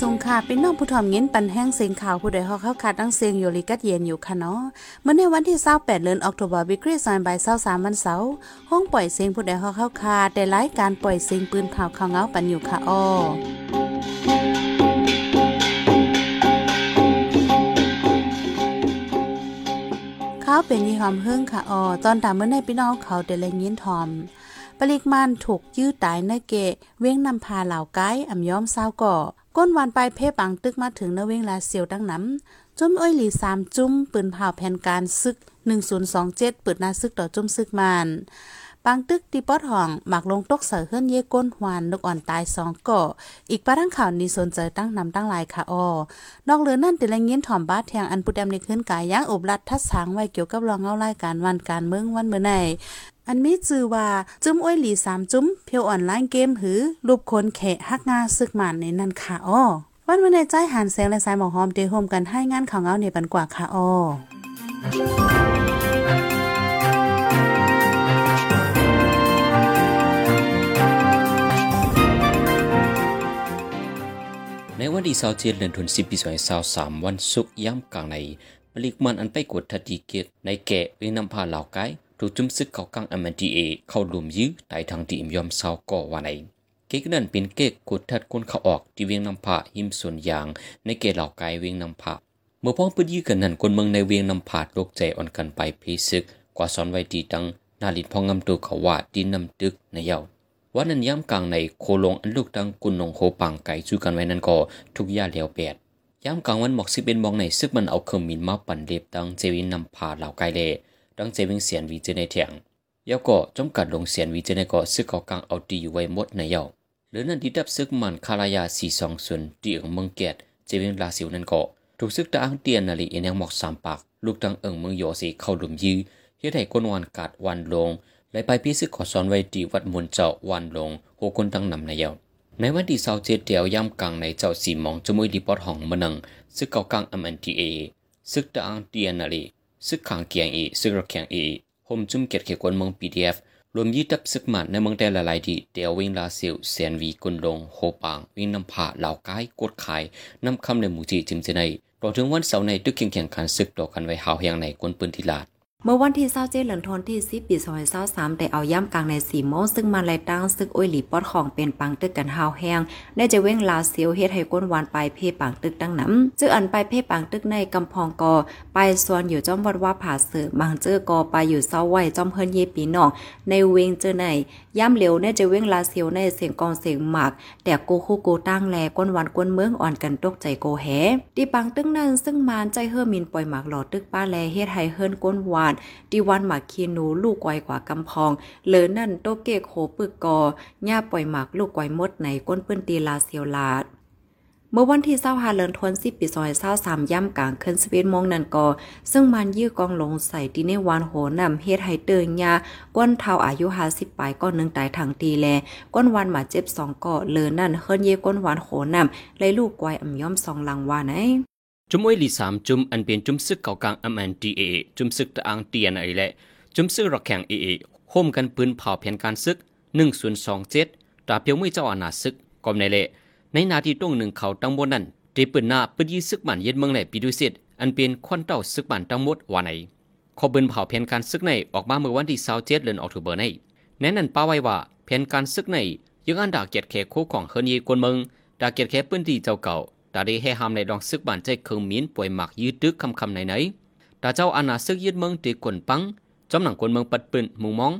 สงค่ะเป็นน้องผู้ถ่อมเงินปันแห้งเสียงข่าวผู้ใดฮอกเข้าขาดตั้งเสียงอยู่ลิกัดเย็นอยู่ค่ะเนาะเมื่อในวันที่28เดือนออกตุลาคมวิกฤตซอยบ่าย23วันเสาร์ห้องปล่อยเสียงผู้ใดฮอกเข้าขาดแต่รายการปล่อยเสียงปืนเผาข่าวเงาปันอยู่ค่ะอ้อข้าวเป็นยี่หอมเฮิ่งค่ะอ๋อตอนตามเมื่อในพี่น้องเขาเดลยินทอมปริกมันถูกยื้อตายในเกะเว้งนำพาเหล่าไก่อ่ำย้อมเศร้าก่อ ก้นวันไปเพ่ปังตึกมาถึงนเวงลาเซียวดังน้ำจุ้มอ้อยหลีสามจุ้ม ปืนเผาแผ่นการซึก 1027เปิดหน้าซึกต่อจุ้มซึกมานปังตึกตีปอดห่อง หมักลงตกเสือเฮือนเย่ก้นหวานนกอ่อนตายสองก่ออีกปะทั้งข่าวนี้สนใจตั้งนำตั้งลายค่ะออนอกเหลือนั่นติลงเงี้ยนถ่อมบ้าแทงอันปุดแดมในขึ้นกายย่างอบรัดทัดสางไว้เกี่ยวกับรองเงารายการวันการเมืองวันเมื่อไหน อันมีจื่อว่าจุ้มอ้อยหลีสามจุ้มเพียวอ่อนไลน์เกมหือรูปคนแขะฮักงาซึกหมันในนั้นค่ะอ้อวันวันในใจหันแสงและสายหมอกหอมเตโฮมกันให้งานข่าวเงาในปันกว่าค่ะอ้อในวันที่27เดือนธันวาคมปี2023วันศุกร์ย่ำกลางในปลิกมันอันไปกดทัดีเกตในแก่เวนำพาเหล่าไก ถูกจุ่มซึกเขากัง MNDA เข้าลุมยื้อใต้ทางที่อิมยอมเศร้าก่อว่าในเก๊กนั่นเป็นเก๊กกดทัดคนเขาออกที่เวียงนำพาหิมส่วนยาง ในเกเหล่าไกเวียงนำพาเมื่อพ้องปืนยื้อกันนั้นคนเมืองในเวียงนำพาโลกใจอ่อนกันไปเพซึก กว่าสอนไว้ดีตังนาลินพองงำตัวเขาว่าดินนำตึกในเยาวันนั้นย้ำกลางในโคลงอันลูกดังกุนนงโฮปังไก่สู้กันไว้นั้นก็ทุกย่าเหลียวแปดย้ำกลางวันหมอกสิเป็นมองในซึกมันเอาเครื่องมินมาปั่นเล็บดังเจวินนำพาเหล่าไกเล่ ดังเจวิงเสียนวีเจในเถียงยาก็จำกัดลงเสียนวีเจในก็ซึกเขากลางเอาดีอยู่ไว้หมดในเยาหรือนั่นที่ดับซึกมันคารายาสี่สองส่วนดีเอิงเมืองเกียดเจวิงลาซิวนั่นก็ถูกซึกตาอังเตียนนาลีเอ็นยังหมอกสามปากลูกดังเอิงเมืองโยสีเข้าหลุมยื้อเฮ็ดให้คนวันกาดวันลงและไปพิซึกขอสอนไว้ที่วัดมุนเจ้าวันลงโหคนตั้งนำในเยาในวันที่เสาเจ็ดเดียวย่ำกลางในเจ้าสีมองจมุยดีปอดห้องมนังซึกเก่ากลางอเมนทีเอซึกตาอังเตียนนาลี ซึกขังเกียงอีซึกระแข็งอโฮมจุ่มเกตเขกวนเมืองพีดีเอฟรวมยี่ตับซึกมันในเมืองแต่ละลายดีเดียววิ่งลาเซียวเซียนวีกุนลงโฮปางวิ่งนำผ่าเหล่ากายกดขายนำคำในหมู่จีจิมเจในต่อถึงวันเสาร์ในตึกเคียงแข่งขันซึกต่อกันไว้หาวแหงในกวนปืนทีลาด เมื่อวันที่27เดือนธันวาคมที่10ปี2023ได้เอาย่ำกลางใน4โมงซึ่งมาไลตั้งซึกอ้อยหลีปอดของเป็นปังตึกกันหาวแห้งได้จะเว้งลาเซียวเฮ็ดให้ก้นหวานไปเพ่ปังตึกดังน้ำจื้ออันไปเพ่ปังตึกในกำพองกอ ไปส่วนอยู่จอมวัดว่าผาเสือบางเจอกอไปอยู่เศร้าไหวจอมเพิ่นเยปีนองในเวงเจอในย่ำเหลียวเนี่ยจะเว้งลาเซียวในเสียงกองเสียงหมากแต่โกคู่โกตั้งแลก้นหวานก้นเมืองอ่อนกันตกใจโกแหดีปังตึกนั้นซึ่งมานใจเฮือมินปล่อยหมากหลอดตึกป้าแลเฮ็ดให้เฮิรนก้นหวานดีวันหมากคีนูลูกไวกว่ากำพองเลอนั่นโตเกโหปึกกอย่าปล่อยหมากลูกไวมดในก้นปื้นตีลาเซียวลาดเมื่อวันที่เศร้าหาเลินทวนสิปีซอยเศร้าสามย่ำกลางเคืนสวีทมงนันกอ ซึ่งมันยื้อกองลงใส่ดีในวานโหนำเฮ็ดให้เตือนยาก้นเท้าอายุหาสิบปลายก้อนหนึ่งตายทางตีแล ก้นวันหมาเจ็บสองก่อเลอนั่นเฮินเย่ก้นวานโหนำเลยลูกไวอ่ำย่อมสองลังวานไอ จุมอ้อยลีสามจุมอันเป็นจุมซึกเก่ากลางอเมนดีเอจุมซึกตะอังเตียนไอและจุมซื้อรอกแข่งเอเอโฮมกันปืนเผาแผนการซึก1027ตราเปียวไม่เจ้าอาณาซึกกอมในเละในนาทีตรงหนึ่งเขาตั้งบนนั้นเตปืนหน้าปืนยีซึกมันเย็ดเมืองในปีดุสิตอันเป็นควันเต้าซึกมันทั้งหมดว่าไหนขอปืนเผาแผนการซึกในออกมาเมื่อวันที่27เจ็ดเดือนออกตุเบอร์ในแน่นั้นป้าไว้ว่าแผนการซึกในยังอันดาเกียรติแขกโคของเฮนยีกวนเมืองดาเกียรติแขปืนที่เจ้าเก่า ดาได้ให้หามในดองซึกบานใจเคืองมีนป่วยหมักยืดตึกคำคำไหนไหนดาเจ้าอาณาซึกยึดเมืองตีกวนปังจอมหนังคนเมืองปัดปืนมุงมอง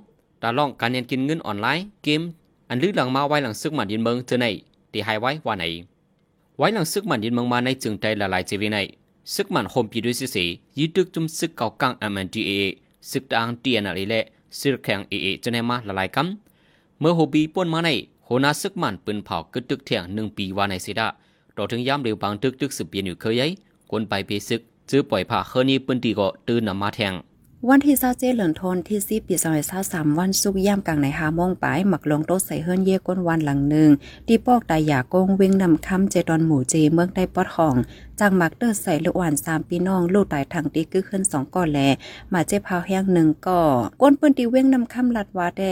ตาล่องการเรียนกินเงินออนไลน์เกม อันลึกหลังมาไว้หลังซึกหมันยินเมืองเจอในตีหายไว้ว่าไหน ไว้หลังซึกหมันยินเมืองมาในจึงใจละลายเจวีในซึกหมันโฮมปีด้วยสิสียืดตึกจุมซึกเก่ากัง MNDA ซึกตางเตียนอะไรและซึกแข่งเอเอจะในมาละลายกำเมื่อโฮบีป่วนมาในโหนาซึกมันปืนเผากึดตึกเถียงหนึ่งปีว่าในสิดา ต่อถึงย้ำเร็วบางตึกตึกสืบเปลี่ยนอยู่เคยยัยคนไปเพซึกซื้อปล่อยผ่าเคนี้ปืนตีก็ตื่นนำมาแทงวันที่ซาเหลือนทนที่ซีปีซอยเศร้าสามวันสุกย่ำกลางใน5โมงไปหมักลงโต๊ะใส่เฮือนเย่ก้นวันหลังหนึ่งที่ปอกตายาโกงวิ่งนำคำเจดอนหมู่เจเมืองได้ปอดห้อง จังมักเตอร์ใส่ลูกอ่อนสามพี่น้องลูกตายทางตีคือขึ้นสองก่อแลมาเจ็บพาวแห้งหนึ่งก่อก้นปืนตีเว้งนำคำลัดวาแด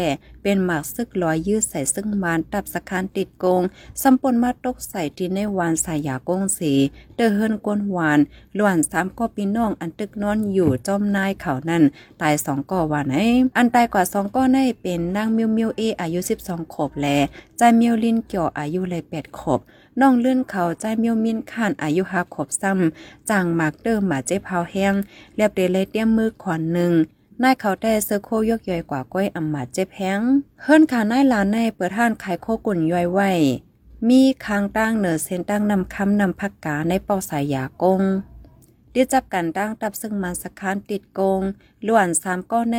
เป็นหมากซึกลอยยืดใส่ซึ่งมานตับสะคานติดโกงสัมปนมาตกใส่ที่ในวานสายยาโกงสีเดอเฮินกวนหวานลวนสามก็พี่น้องอันตึกนอนอยู่จอมนายเขานั่นตายสองก่อวานไหนอันตายกว่าสองก่อในเป็นนางมิวมิวเออายุสิบสองขบแลใจมิวลินเกี่ยวอายุเลยแปดขบ น้องเลื่อนเขาใจเมิวมินขานอายุห้าขบซ้ำจางมากเดิมมาเจ็บเผาแห้งเรียบเดเลยเตี้ยมมือขวานหนึ่งนายเขาแต่เซอร์โคยกย่อยกว่าก้อยอำมาเจ็บแห้งเฮิรนขานายลานในเปิดท่านขายโคกุ่นย่อยไว้มีคางตั้งเหนือเส้นตั้งนำคำนำพักกาในเป้าสายยากงได้จับกันตั้งตับซึ่งมาสักคานติดกงล้วนสามก้อนใน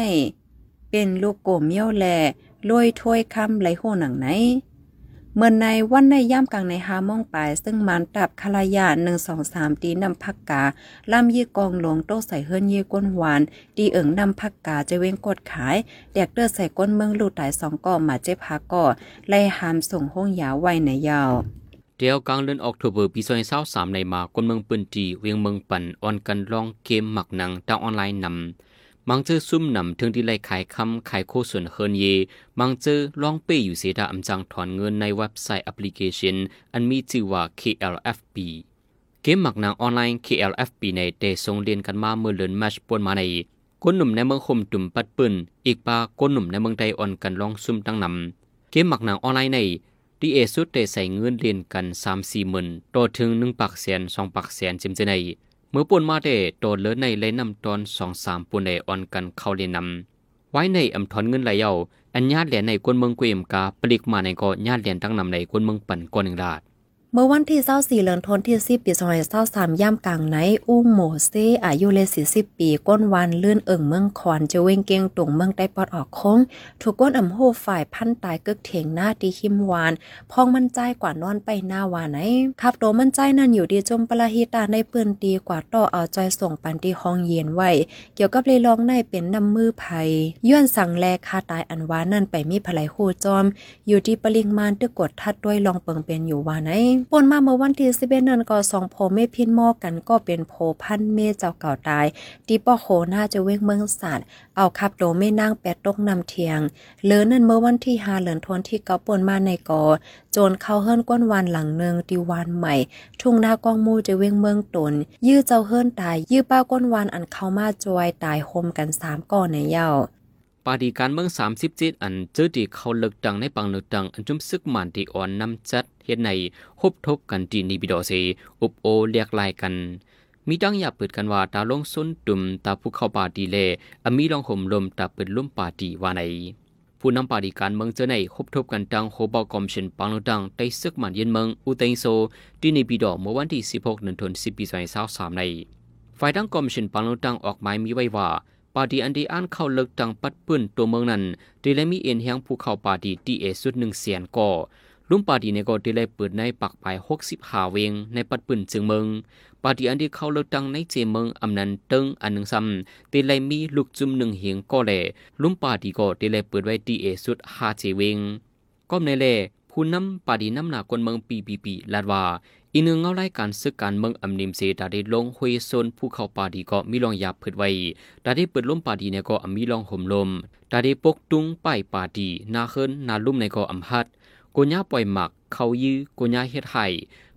เป็นลูกโกเมียวแหล่ลอยถ้วยคำไหลโหหนังไหน เมื่อในวันในย่ำกลางในหามองปลาย ซึ่งมันตับคลายาหนึ่งสองสามตีนำพักกาล่ำยี่กองหลวงโตใส่เฮิรนยี่ก้นหวานดีเอิงนำพักกาจะเว้งกดขายแดกเตอร์ใส่ก้นเมืองลูกตายสองก่อมาเจ็บพาก่อไล่หามส่งห้องยาไว้ในยาวเดียวกลางเดือนออกตุเบอร์ปีซอยเศร้าสามในมาคนเมืองปืนจีเวียงเมืองปั่นออนกันลองเกมหมักหนังดาวออนไลน์นำ มังเจอซุ่มนำถึงที่ไล่ขายคำขายโคส่วนเฮินเย มังเจอลองเป้อยู่เสียดาอำจังถอนเงินในเว็บไซต์แอปพลิเคชัน อันมีชื่อว่า KLFP เกมหมักนางออนไลน์ KLFP ในเดส่งเรียนกันมาเมื่อเลือนมาชปนมาในคนหนุ่มในเมืองคมตุ่มปัดปืนอีกปาคนหนุ่มในเมืองไทยอ่อนกันลองซุ่มตั้งนำเกมหมักนางออนไลน์ในดีเอสุดได้ใส่เงินเรียนกันสามสี่หมื่นต่อถึงหนึ่งปักแสนสองปักแสนจิมเจใน มื่อปุ่นมาเดโตเลอในเลยนำตอนสองสามปุ่นในออนกันเข้าเลยนำไว้ในอำทอนเงินไหลเยาอันญาติเหรียญในกวนเมืองกุยมกาปลิกมาในก็ญาติเหรียญตั้งนำในกวนเมืองปั่นก้อนหนึ่งดาด เมื่อวันที่24เดือนธันวาคมปี2023ย่ำกลางไหนอู้หมูเซอายุเลย40 ปี ก้นวันเลื่อนเอิงเมืองคอนจะเว้งเกียงตุงเมืองได้ปอดออกคงถูกก้นอ่ำโหฝ่ายพันตายกึกเถียงหน้าตีคิมวาน พองมันใจกว่านอนไปหน้าวานไหนขับโตมันใจนั่นอยู่ดีจมปลาฮิตาในปืนตีกว่าต่อเอาใจส่งปันที่ห้องเย็นไว้ เกี่ยวกับเลยลองในเป็นน้ำมือไผ่ย้อนสั่งแลคาตายอันวานั่นไปมีภลายโคจอม อยู่ที่ปริงมานตึกกดทัดด้วยลองเปิงเป็นอยู่วานไหนปนมาเมื่อวันที่11เอ็ดเดือนก็สองโพเมพินมอกันก็เป็นโพพันเมเจ้าเก่าตายที่ป้อโคน่าจะเว้งเมืองสัตว์เอาขับโดไม่นั่งแปดตกนำเทียงเหลือนั่นเมื่อวันที่5เหลือนทนที่เกาปนมาในกอโจนเข้าเฮิรนก้นวันหลังเนืองตีวานใหม่ ทุ่งนากองมูจะเว้งเมืองตน ยื้อเจ้าเฮิรนตาย ยื้อป้าก้นวันอันเข้ามาจอยตายโฮมกันสามก่อนในเย้า ปาดีการเมือง37อันเจอที่เขาเลิกดังในปังเลิกดังอันจุมซึกมันที่อ่อนนำจัดเฮ็ดในฮบทบกันที่นิบิดอเซอุบโอเรียกลายกัน มีดังอย่าเปิดกันว่าตาลงสุนตุ่มตาผู้เข้าปาดีเลอมีลองห่มลมตาเปิดลุ่มปาดีว่าในผู้นำปาดีการเมืองเจอในฮบทบกันดังโฮบากอมชันปังเลิกดังได้ซึกมันเย็นเมืองอุเตงโซที่นิบิดอเมื่อวันที่16เดือนธันวาคมปี2023ในฝ่ายดังกอมชันปังเลิกดังออกหมายมีไว้ว่า ปาร์ตี้อันดีอันเข้าเลิกตังปัดปื้นตัวเมืองนั้นดีและมีเอ็นแหงผู้เข้าปาร์ตี้ดีเอสุดหนึ่งเสียนก่อลุ่มปาร์ตี้ในก็ดีเลยเปิดในปักปลายหกสิบหาเวงในปัดปื้นจึงเมืองปาร์ตี้อันดีเข้าเลิกตังในเจเมืองอำนันเติงอันหนึ่งซ้ำดีเลยมีลูกจุ่มหนึ่งเหียงก็แหล่ลุ่มปาร์ตี้ก็ดีเลยเปิดไว้ดีเอสุดห้าเจเวงก็ในแล่ผู้นำปาร์ตี้ำหนาคนเมืองปีปีปีลาดว่า อีนึงเงาไล่การซึกการเมืองอำนิมเสดาได้ลงห้วยโซนผู้เข้าป่าดีก็มีลองยาพืดไว้ดาได้เปิดล้มป่าดีเนี่ยก็มีลองห่มลมดาได้ปกตุงป้ายป่าดีนาเคินนาลุ่มในก็อำฮัดกุญญาปล่อยหมัก เขายื้อกุญญาเฮ็ดไห้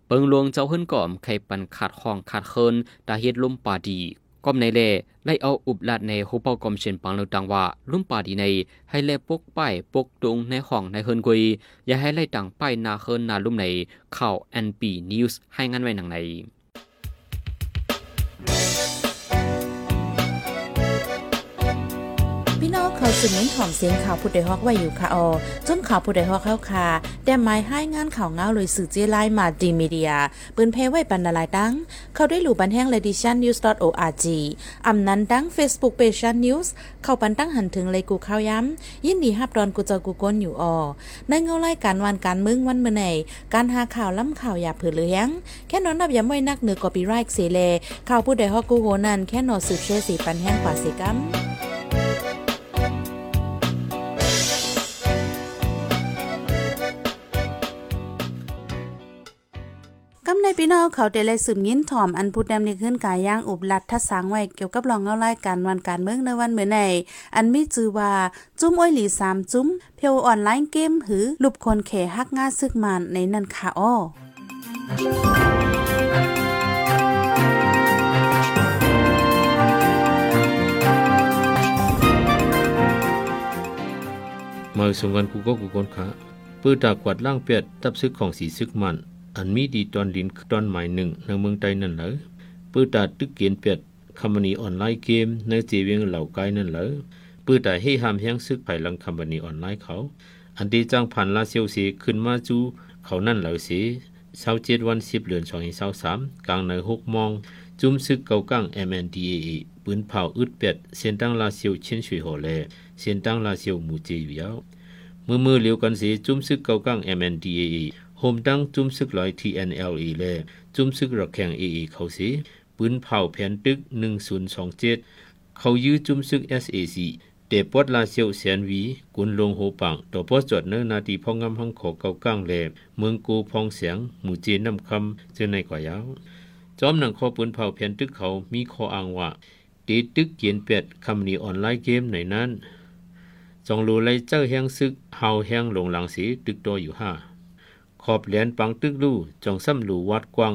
เปิงลวงเจ้าเฮิรนก่อมไข่ปันขาดห้องขาดเคินดาเฮ็ดล้มป่าดี ก้มในเล่ไล่เอาอุบลัดในหูเปากอมเชนปังเลตังว่าลุ่มป่าดีในให้เล่ปกป้ายปกตุงในห้องในเฮินกุย อย่าให้ไล่ต่างป้ายนาเฮินนาลุ่มในข่าว NP News ให้งานไว้หนังใน เขาสึงเน้นหอมเสียงข่าวผู้ใดฮอกไว้อยู่ค่ะออจนข่าวผู้ใดฮอกเข้าค่ะแต่หมายให้งานข่าวเงาเลยสื่อเจไลมาดีมีเดีย ปืนเพไว้บรรณาลายตั้ง เขาได้หลู่บันแห้งเลดิชันนิวส์ .org อำนั้นตั้ง Facebook p a g e นิวส์เข้าปันตั้งหันถึงเลยกูข้าวย้ำ ยินดีฮับดอนกูเจอกูก้นอยู่ออในเงาไล่การวันการมึงวันเมื่อไหนการหาข่าวล้ำข่าวอย่าเผือเลี้ยงแค่นอนนับย้ำไว้นักเหนือกอปีไรค์เสเลข่าวผู้ใดฮอกกูโหนันแค่นอสืบเชื่อสีปันแห้งกว่าสิกัม ในพี่น้องเขาได้เลยสืบยินถ่อมอันพูดนำในขึ้นกายย่างอุบลัดทัดสางไว้เกี่ยวกับรองเงารายการวันการเมืองในวันเมื่อในอันมีจือว่าจุ้มอ้อยหลีสามจุ้มเพียวออนไลน์เกมหือลุบคนแขฮักง่าซึกมันในนันค่ะอ้อมาสงกันกูก็กูคนขาปื้อตากวาดล่างเปียด ตับซึกของสีซึกมัน อันมีดีตอนดินตอนหมายหนึ่งในเมืองไทยนั่นเหรอปื้อตาตึกเกียนเปียดคำนีออนไลน์เกมในจีเวียงเหล่าไกนั่นเหรอปื้อตาให้หามแห้งซึกภายหลังคำนีออนไลน์เขา อันที่จ้างผ่านลาเซียวสีขึ้นมาจูเขานั่นเหล่าสีเศร้าเจ็ดวันสิบเดือนสองเศร้าสามกลางในหกมอง จุ้มซึกเกากั้ง MNDAA ปืนเผาอึดเป็ดเส้นตั้งลาเซียวเช่นชุยหัวแลเส้นตั้งลาเซียวหมู่เจอยู่ยาวมือมือเหลียวกันสีจุ้มซึกเกากั้ง MNDAA โฮมตั้งจุ้มซึกลอย TNLA แลจุ้มซึกรักแข่ง AA เขาสีปืนเผาแผ่นตึก 1027 เขายื้อจุ้มซึก SAC เตปอดลาเซียวแสนวี กุนลงโหปังต่อพอจอดเนื้อนาทีพองงำหังขอเกาก้างแลเมืองกูพองเสียง หมู่เจนนำคำเจอในกว่ายาว จอมหนังคอปืนเผาแผ่นตึกเขามีข้ออ้างว่าตีตึกเกียนเป็ดคำนี้ออนไลน์เกมในนั้นจองรูไลเจ้าแห้งซึกเฮาแห้งหลงหลังสีตึกตัวอยู่ห้า อบเหรียญปังตึกลู่จองซ้ำหลูวัดกว้าง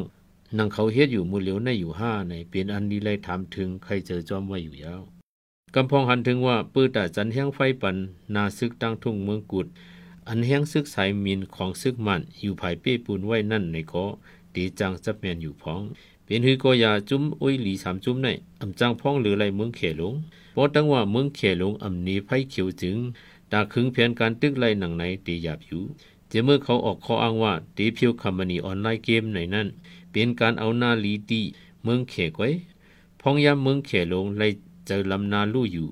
นังเขาเฮ็ดอยู่มือเหลียวในอยู่ห้าในเป็นอันดีเลยถามถึงใครเจอจอมไว้อยู่ยาวกำพองหันถึงว่าปื้อตาจันแห้งไฟปันนาซึกตั้งทุ่งเมืองกุด อันแห้งซึกสายมินของซึกมันอยู่ภายเป้ปูนไว้นั่นในเกาะตีจังจับแมนอยู่พ้อง เป็นหือก็ยาจุ้มอุ้ยหลีสามจุ้มในอำจังพ้องหรือไรเมืองเขลงเพราะตั้งว่าเมืองเขลงอำนี้ไผเขียวจึงตาคึงเพียนการตึกไรหนังไหนตีหยาบอยู่ เจเมื่อเขาออกข้ออ้างว่าตีเพียวคำมณีออนไลน์เกมในนั้นเป็นการเอาหน้าลีตีเมืองเขกไว้พ้องยามเมืองเขลงไรเจอลำนาลู่อยู่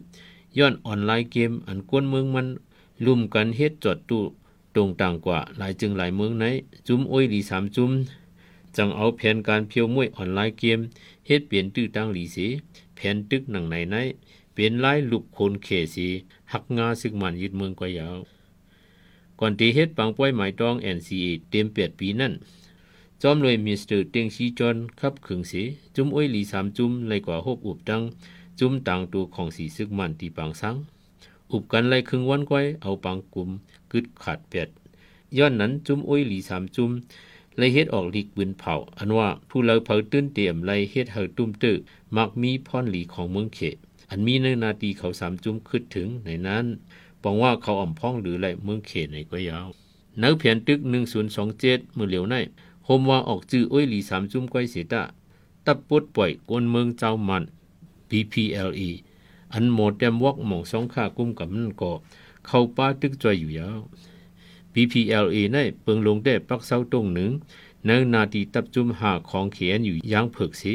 ย้อนออนไลน์เกมอันกวนเมืองมันลุ่มกันเฮ็ดจอดตู้ตรงต่างกว่าหลายจึงหลายเมืองไหน จุ้มอ้อยหลีสามจุ้มจังเอาแผนการเพียวมวยออนไลน์เกมเฮ็ดเปลี่ยนตื้อตั้งหลีสีแผนตึกหนังไหนไหน เป็นไลายลูกโคนเขสีหักงาซึกมันยึดเมืองกว่ายาว ก่อนตีเฮ็ดปังป้อยหมายตอง NCA เต็มเปียดปีนั่นจอมเลยมิสเตอร์เต็งชีจอนขับขึงสีจุ้มอ้อยหลีสามจุ้มเลกว่าหบอุบดัง จุ้มต่างตัวของสีซึกมันตีปังสัง อุบกันไลครึ่งวันก้อยเอาปังกลุ่มกึดขาดเปียดย้อนนั้นจุ้มอ้อยหลีสามจุ้มไลเฮ็ดออกหลีกปืนเผา อันว่าผู้เราเผาตื้นเตรียมไลเฮ็ดเฮาตุ้มตื้อมักมีพ่อนหลีของเมืองเขอันมีในนาทีเขาสามจุ้มขึ้นถึงในนั้น ปองว่าเขาอ่อมพ้องหรือไรเมืองเขตในก็ยาวนักเพียนตึกหนึ่งศูนย์สองเจ็ดมือเหลียวในโฮมว่าออกจื้ออ้อยหลีสามจุ้มก้อยเสตาตับปดปล่อยกวนเมืองเจ้ามัน BPLE อันหมดแดมวอกหมองสองข้ากุ้มกับมันก็เข้าป้าตึกจอยอยู่ยาว BPLA ในเปิงลงได้ปักเสาตรงหนึ่งในนาทีตับจุมหาของเขียนอยู่ย่างเผือกสี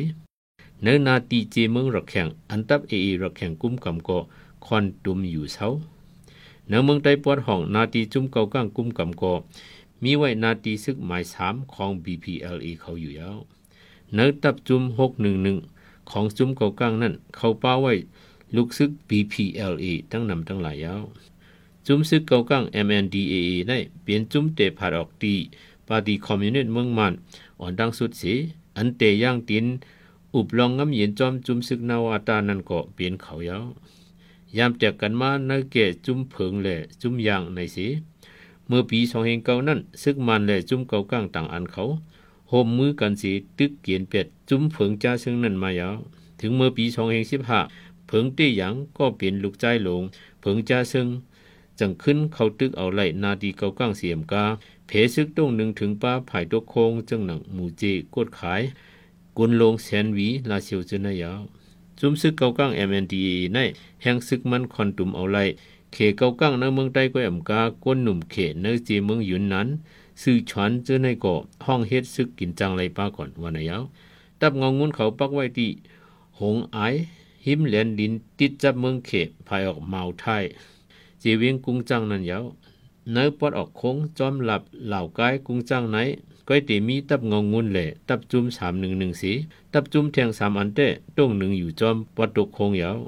ในนาทีเจเมืองรักแข่งอันตับเอรักแข่งกุ้มกำก็คอนตุมอยู่เสา ในเมืองใต้ปอดห้องนาทีจุมเกาก้างกุ้มกำก็มีไว้นาทีซึกหมายสามของ BPLA เขาอยู่ยาวในตับจุมหกหนึ่งหนึ่งของจุมเกาก้างนั่นเขาป้าไว้ลูกซึก BPLA ทั้งนำทั้งหลายยาวจุ้มซึกเกากัง MNDAA ได้เปลี่ยนจุ้มเตผาดออกตีปาร์ตี้คอมมิวนิสต์เมืองมันอ่อนดังสุดสีอันเตย่างตินอุบลองงำเย็นจอมจุ้มซึกนาวาตานั่นก็เปลี่ยนเขายาว ยามแจกกันมาในเกะจุ้มเพิงและจุ้มยางในสีเมื่อปีสองเฮงเก่านั้นซึกมันและจุ้มเกากังต่างอันเขาโฮมมือกันสีตึกเกียนเป็ดจุ้มเพิงจ้าซึ่งนั่นมายาว ถึงเมื่อปีสองเฮงสิบห้าเพิงเตี้ยหยางก็เปลี่ยนลูกใจหลงเพิงจ้าซึ่งจังขึ้นเขาตึกเอาไหลนาดีเกาก้างเสียมกาเพซึกต้งหนึ่งถึงป้าไผ่ตกโคงจังหนังหมูเจกดขายกุนลงแสนวีลาเซียวจนายาว จุมซึกเกาก้าง MNDA ในแห่งซึกมันคอนตุมเอาไลเขเกาก้างในเมืองใต้ก็อำกาก้นหนุ่มเขเนเจเมืองยุนนั้นซื้อชวนเจอในเกาะห้องเฮ็ดซึกกินจังไรป้าก่อนวันนายาวตับงองงุนเขาปักไว้ที่หงไอหิมเหลนดินติดจับเมืองเขภายออกเมาไทยเจเวียงกุ้งจังนั่นยาวเนื้อปอดออกโค้งจอมหลับเหล่ากายกุ้งจังไหน ก้อยตีมีตับงงงุนแหลตับจุ่มสามหนึ่งหนึ่งสีตับจุ่มแทงสามอันเต้ต้งหนึ่งอยู่จอมปอดตกโค้งยาว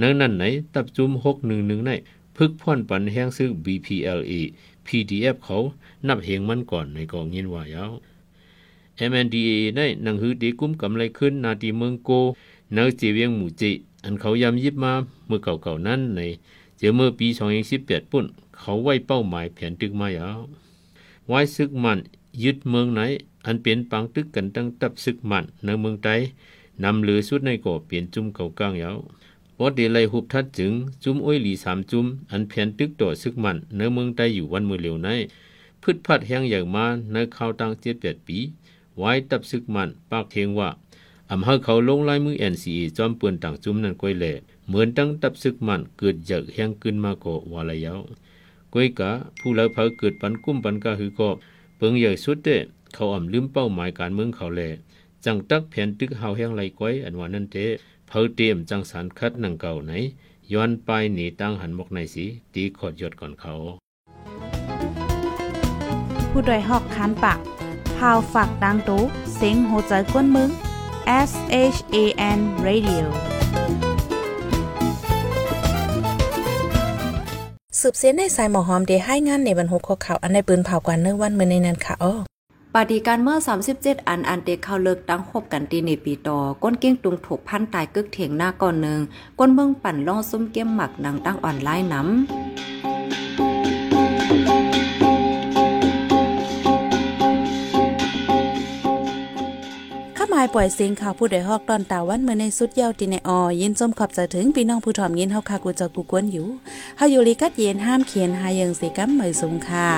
นื้อนั่นไหน ตับจุ่มหกหนึ่งหนึ่งในพึกพ่อนปันแห้งซึ่ง BPLA PDF เขานับเหงมันก่อนในกองยินว่ายาว MNDA ได้หนังหือดีกุ้มกำไรขึ้นนาทีเมืองโกเนอเจเวียงหมู่จิ อันเขายำยิบมาเมื่อเก่าๆนั้นในเจอเมื่อปี2018ปุ่น เขาไว้เป้าหมายแผนตึกมายาวไว้ซึกมัน ยึดเมืองไหน อันเป็นปังตึกกันตั้งตับซึกมันในเมืองไทยนำเหลือสุดในก่อเปลี่ยนจุ่มเก่ากลางยาวพอเดลัยหุบทัดจึง จุ่มอ้อยหลีสามจุ่มอันแผนตึกต่อซึกมันในเมืองไทยอยู่วันมือเหลียวในพืชพัดแห้งอย่างมาในข้าวตั้งเจ็ดแปดปี ไว้ตับซึกมันปากเทงว่าอำเภอเขาลงลายมือ NCA จอมเปือนต่างจุ่มนั้นก้อยแหล่เหมือนตั้งตับซึกมันเกิดจากแห้งขึ้นมาก็ว่าละยาวก้อยกะผู้เล่าเผาเกิดปันกุ้มปันกะหือก็ เปิงใหญ่สุดเด้เขาอ่ำลืมเป้าหมายการเมืองเขาแลจังตักแผนตึกเฮาแห้งไหลก้อยอันว่านั่นเตเผาเตรียมจังสารคัดนังเก่าไหนย้อนไปหนีตั้งหันมกในสีตีขอดยอดก่อนเขา ผู้ดยหอกคันปากพาวฝากดังตู้เซ็งโหใจกวนมึง S H A N Radio สืบเสียนในสายหมอหอมเดให้งานในบรรหุกข่าวอันในปืนเผากว่าเนื้อวันเมื่อในนั้นค่ะอ้อปฏิการเมื่อ 37 อันอันเด็กเข้าเลิกตั้งคบกันตีในปีต่อ ก้นเก้งตุงถูกพันตายกึกเถียงหน้าก่อนหนึ่งก้นเบิ่งปั่นล่องซุ้มเกี้ยมหมักนางตั้งออนไลน์น้ำาหมายปล่อยเสียงข่าวผู้ใดฮอกตอนตาวันเมื่อในสุดเยาวตีในออยินจมขอบจะถึงพี่น้องผู้ถ่อมยินเฮาคากูจะกูกวนอยู่เฮาอยู่ลีกัดเย็นห้ามเขียนหายังสีกัมเหมยสูงค่ะ